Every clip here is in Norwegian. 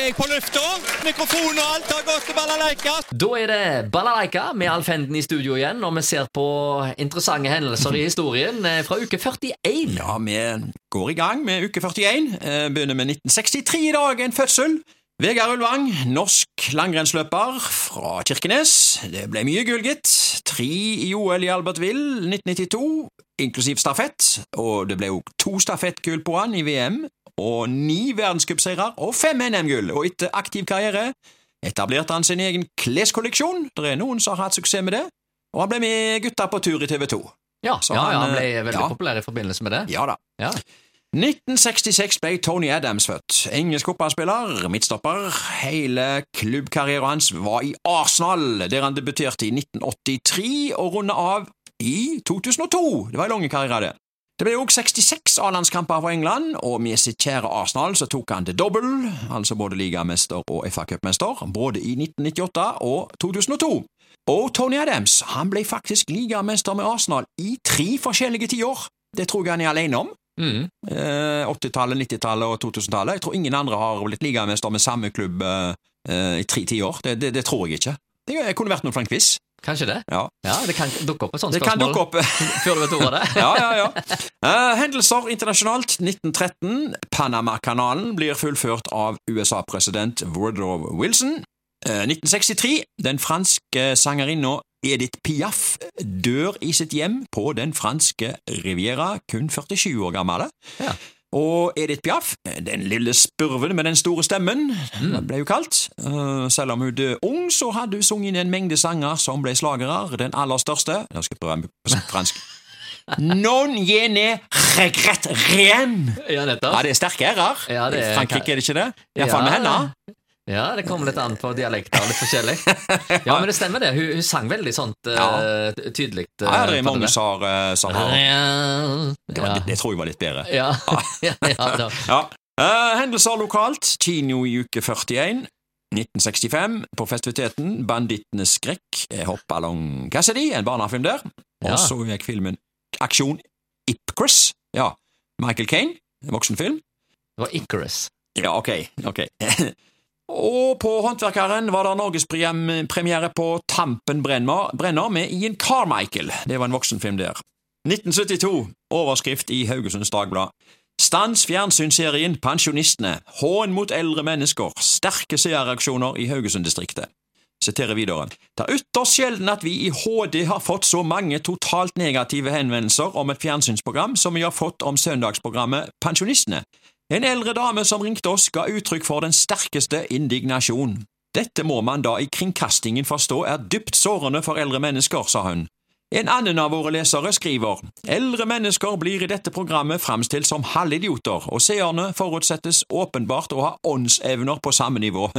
er jeg på lufta. Mikrofon og alt har gått til balalaika. Da er det Balalaika med Alf Henden i studio igjen, og vi ser på interessante hendelser i historien eh, fra uke 41. Ja, vi går i gang med uke 41. Eh, Begynner med 1963 i dag, en fødsel. Vegard Ulvang, norsk langrennsløper fra Kirkenes. Det ble mye gull, gitt. Tre i OL i Albertville 1992, inklusiv stafett. Og det ble jo to stafettgull på han i VM, og ni verdenscupseirer og fem NM-gull. Og etter aktiv karriere etablerte han sin egen kleskolleksjon. Det er noen som har hatt suksess med det. Og han ble med gutta på tur i TV 2. Ja, Så ja, ja, han, han ble eh, veldig ja. populær i forbindelse med det. Ja da. Ja. 1966 ble Tony Adams født. Engelsk fotballspiller, midtstopper. Hele klubbkarrieren hans var i Arsenal, der han debuterte i 1983 og rundet av i 2002. Det var en lang karriere, det. Det ble også 66 A-landskamper for England, og med sitt kjære Arsenal så tok han det dobbel, altså både ligamester og FA-cupmester, både i 1998 og 2002. Og Tony Adams han ble faktisk ligamester med Arsenal i tre forskjellige tiår. Det tror jeg han er alene om. Mm. Eh, 80-tallet, 90-tallet og 2000-tallet. Jeg tror ingen andre har blitt ligamester med samme klubb eh, eh, i tre tiår. Det, det, det tror jeg ikke. Det kunne vært noe for en quiz. Kanskje det? Ja. Ja, Det kan dukke opp et sånt Det kan dukke opp. før du vet ordet av det. ja, ja, ja. Uh, hendelser internasjonalt 1913. Panamakanalen blir fullført av USA-president Woodrow Wilson. Uh, 1963. Den franske sangerinna Edith Piaf dør i sitt hjem på den franske Riviera, kun 47 år gammel. Ja. Og Edith Piaf, den lille spurven med den store stemmen, Mm. det ble jo kalt. Eh, selv om hun døde ung, så hadde hun sunget en mengde sanger som ble slagere. Den aller største Nå skal jeg prøve på fransk. Non yene regret rien. Ja, nettopp. Ja, det er sterke r-er. Ja, er- I Frankrike er det ikke det? Iallfall Ja. med henne. Ja, det kommer litt an på dialekter, litt forskjellig. Ja, men det stemmer det. Hun, hun sang veldig sånt uh, tydelig. Uh, Ja, det er mange som har, eh, det, det, tror jeg var litt bedre. Ja. ja. Eh, hendelser lokalt. Kino i uke 41. 1965. På festiviteten Bandittenes skrekk. Hoppballong Cassidy, en barnefilm der. Og så gikk filmen Aksjon Ipcris. Ja. Michael Kane, voksenfilm. Det var Icarus. Ja, ok. ok. Og på Håndverkeren var det norgespremiere på Tampen brenner, med Ian Carmichael. Det var en voksenfilm der. 1972. Overskrift i Haugesunds Dagblad. Stans fjernsynsserien Pensjonistene. Hån mot eldre mennesker. Sterke seerreaksjoner i Haugesund-distriktet. Siterer videre. Det er ytterst sjelden at vi i HD har fått så mange totalt negative henvendelser om et fjernsynsprogram som vi har fått om søndagsprogrammet Pensjonistene. En eldre dame som ringte oss, ga uttrykk for den sterkeste indignasjon. Dette må man da i kringkastingen forstå er dypt sårende for eldre mennesker, sa hun. En annen av våre lesere skriver eldre mennesker blir i dette programmet framstilt som halvidioter, og seerne forutsettes åpenbart å ha åndsevner på samme nivå.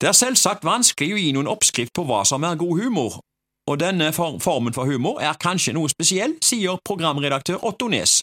Det er selvsagt vanskelig å gi noen oppskrift på hva som er god humor, og denne formen for humor er kanskje noe spesiell, sier programredaktør Otto Nes.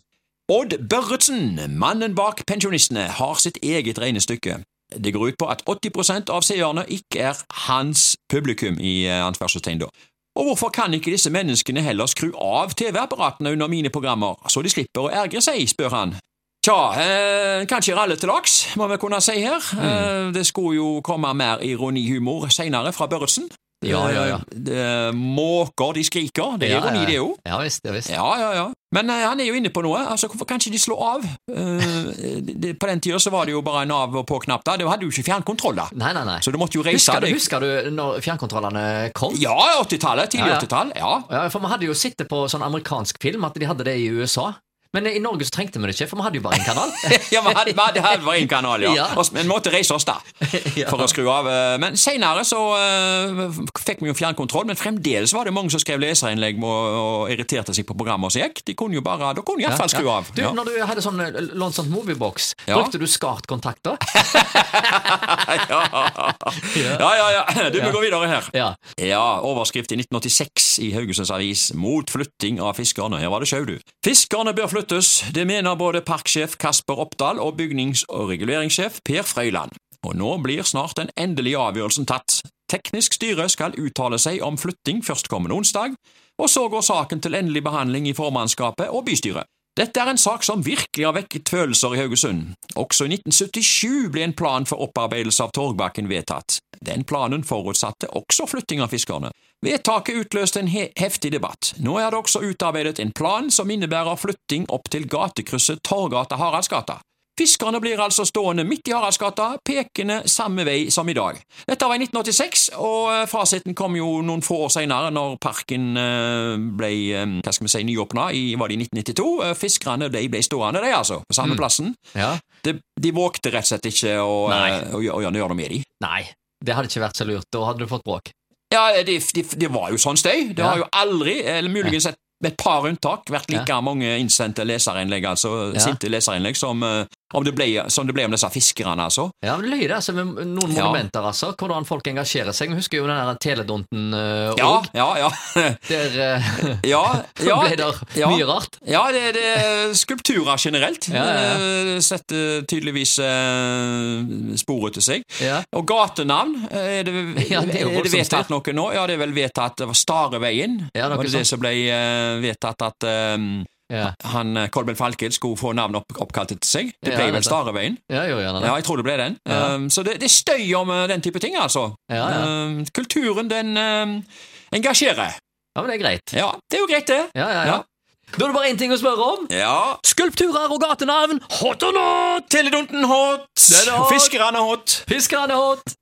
Odd Børretzen, mannen bak Pensjonistene, har sitt eget regnestykke. Det går ut på at 80% av seerne ikke er hans publikum, i eh, anførselstegn da. Og hvorfor kan ikke disse menneskene heller skru av TV-apparatene under mine programmer, så de slipper å ergre seg, spør han. Tja, eh, kanskje ralle alle til laks, må vi kunne si her. Eh, det skulle jo komme mer ironihumor senere fra Børretzen. Ja, ja, ja. Eh, Måker, de skriker. Det er Ja, ironi, ja. det òg. Ja visst, ja visst. Ja, ja, ja. Men eh, han er jo inne på noe. altså Hvorfor kan ikke de slå av? Eh, det, det, på den tida så var det jo bare en av- og på-knapp. da. Du hadde jo ikke fjernkontroll, da. Nei, nei, nei. Så du måtte jo reise Husker du, deg. husker du når fjernkontrollene kom? Ja, 80-tallet. Tidlig Ja, ja. 80-tall. Ja. Ja, for Vi hadde jo sett det på sånn amerikansk film, at de hadde det i USA. Men i Norge så trengte vi det ikke, for vi hadde jo bare én kanal. ja, vi hadde, vi hadde bare én kanal, ja. Ja. Og- Men måtte reise oss, da, Ja. for å skru av. eh, Men seinere så uh, fikk vi jo fjernkontroll, men fremdeles var det mange som skrev leserinnlegg og, og irriterte seg på programmet som gikk. De kunne jo bare, da kunne de iallfall skru av. Du, Ja. Når du hadde sånn eh, lånt sånn moviebox, Ja. brukte du SCART-kontakter? ja, ja, ja. Du, vi går videre her. Ja. Ja, overskrift i 1986 i Haugesunds Avis mot flytting av fiskerne. Her var det sjau, du. Fiskerne bør flyttes, det mener både parksjef Kasper Oppdal og bygnings- og reguleringssjef Per Frøyland. Og nå blir snart den endelige avgjørelsen tatt. Teknisk styre skal uttale seg om flytting førstkommende onsdag, og så går saken til endelig behandling i formannskapet og bystyret. Dette er en sak som virkelig har vekket følelser i Haugesund. Også i 1977 ble en plan for opparbeidelse av Torgbakken vedtatt. Den planen forutsatte også flytting av fiskerne. Vedtaket utløste en he heftig debatt. Nå er det også utarbeidet en plan som innebærer flytting opp til gatekrysset Torgata-Haraldsgata. Fiskerne blir altså stående midt i Haraldsgata, pekende samme vei som i dag. Dette var i 1986, og eh, fasiten kom jo noen få år senere, når parken eh, ble eh, hva skal vi si, nyåpna i var det i 1992. Fiskerne de ble stående, de altså, på samme Mm. plassen. Ja. De, de vågte rett og slett ikke å, å, å, å gjøre noe med dem. Nei, det hadde ikke vært så lurt. Da hadde du fått bråk. Ja, det de, de var jo sånn støy. Det Ja. har jo aldri, eller muligens et, med et par unntak, vært like mange innsendte leserinnlegg, altså Ja. sinte leserinnlegg, som, eh, det ble, som det ble om disse fiskerne, altså. Ja, men det løy det, altså, med noen Ja. monumenter, altså. Hvordan folk engasjerer seg. Vi husker jo den der teledonten uh, Ja, ja, ja. Der uh, ja, ja, ble det ja. mye rart. Ja, det, det er skulpturer generelt. Ja, ja, eh, Setter tydeligvis uh, spor etter seg. Ja. Og gatenavn, eh, er det, Ja, det er det vedtatt noe nå? Ja, det er vel vedtatt Stareveien. Ja, noe var det det som ble eh, vedtatt at eh, Ja, han eh, Kolben Falkild skulle få navnet opp, oppkalt etter seg. Det ble er vel. Stareveien. ja gjorde gjerne det. Ja, jeg tror det ble den. Ja. Um, så det, det er støy om uh, den type ting, altså. Ja, ja. Um, kulturen, den um, engasjerer. Ja, men det er greit. Ja, det er jo greit, det. Ja, ja, ja. Da er det bare én ting å spørre om. Ja. Skulpturer og gatenavn, hot or not? Teledonten hot. Fiskerne hot! Fiskerne hot!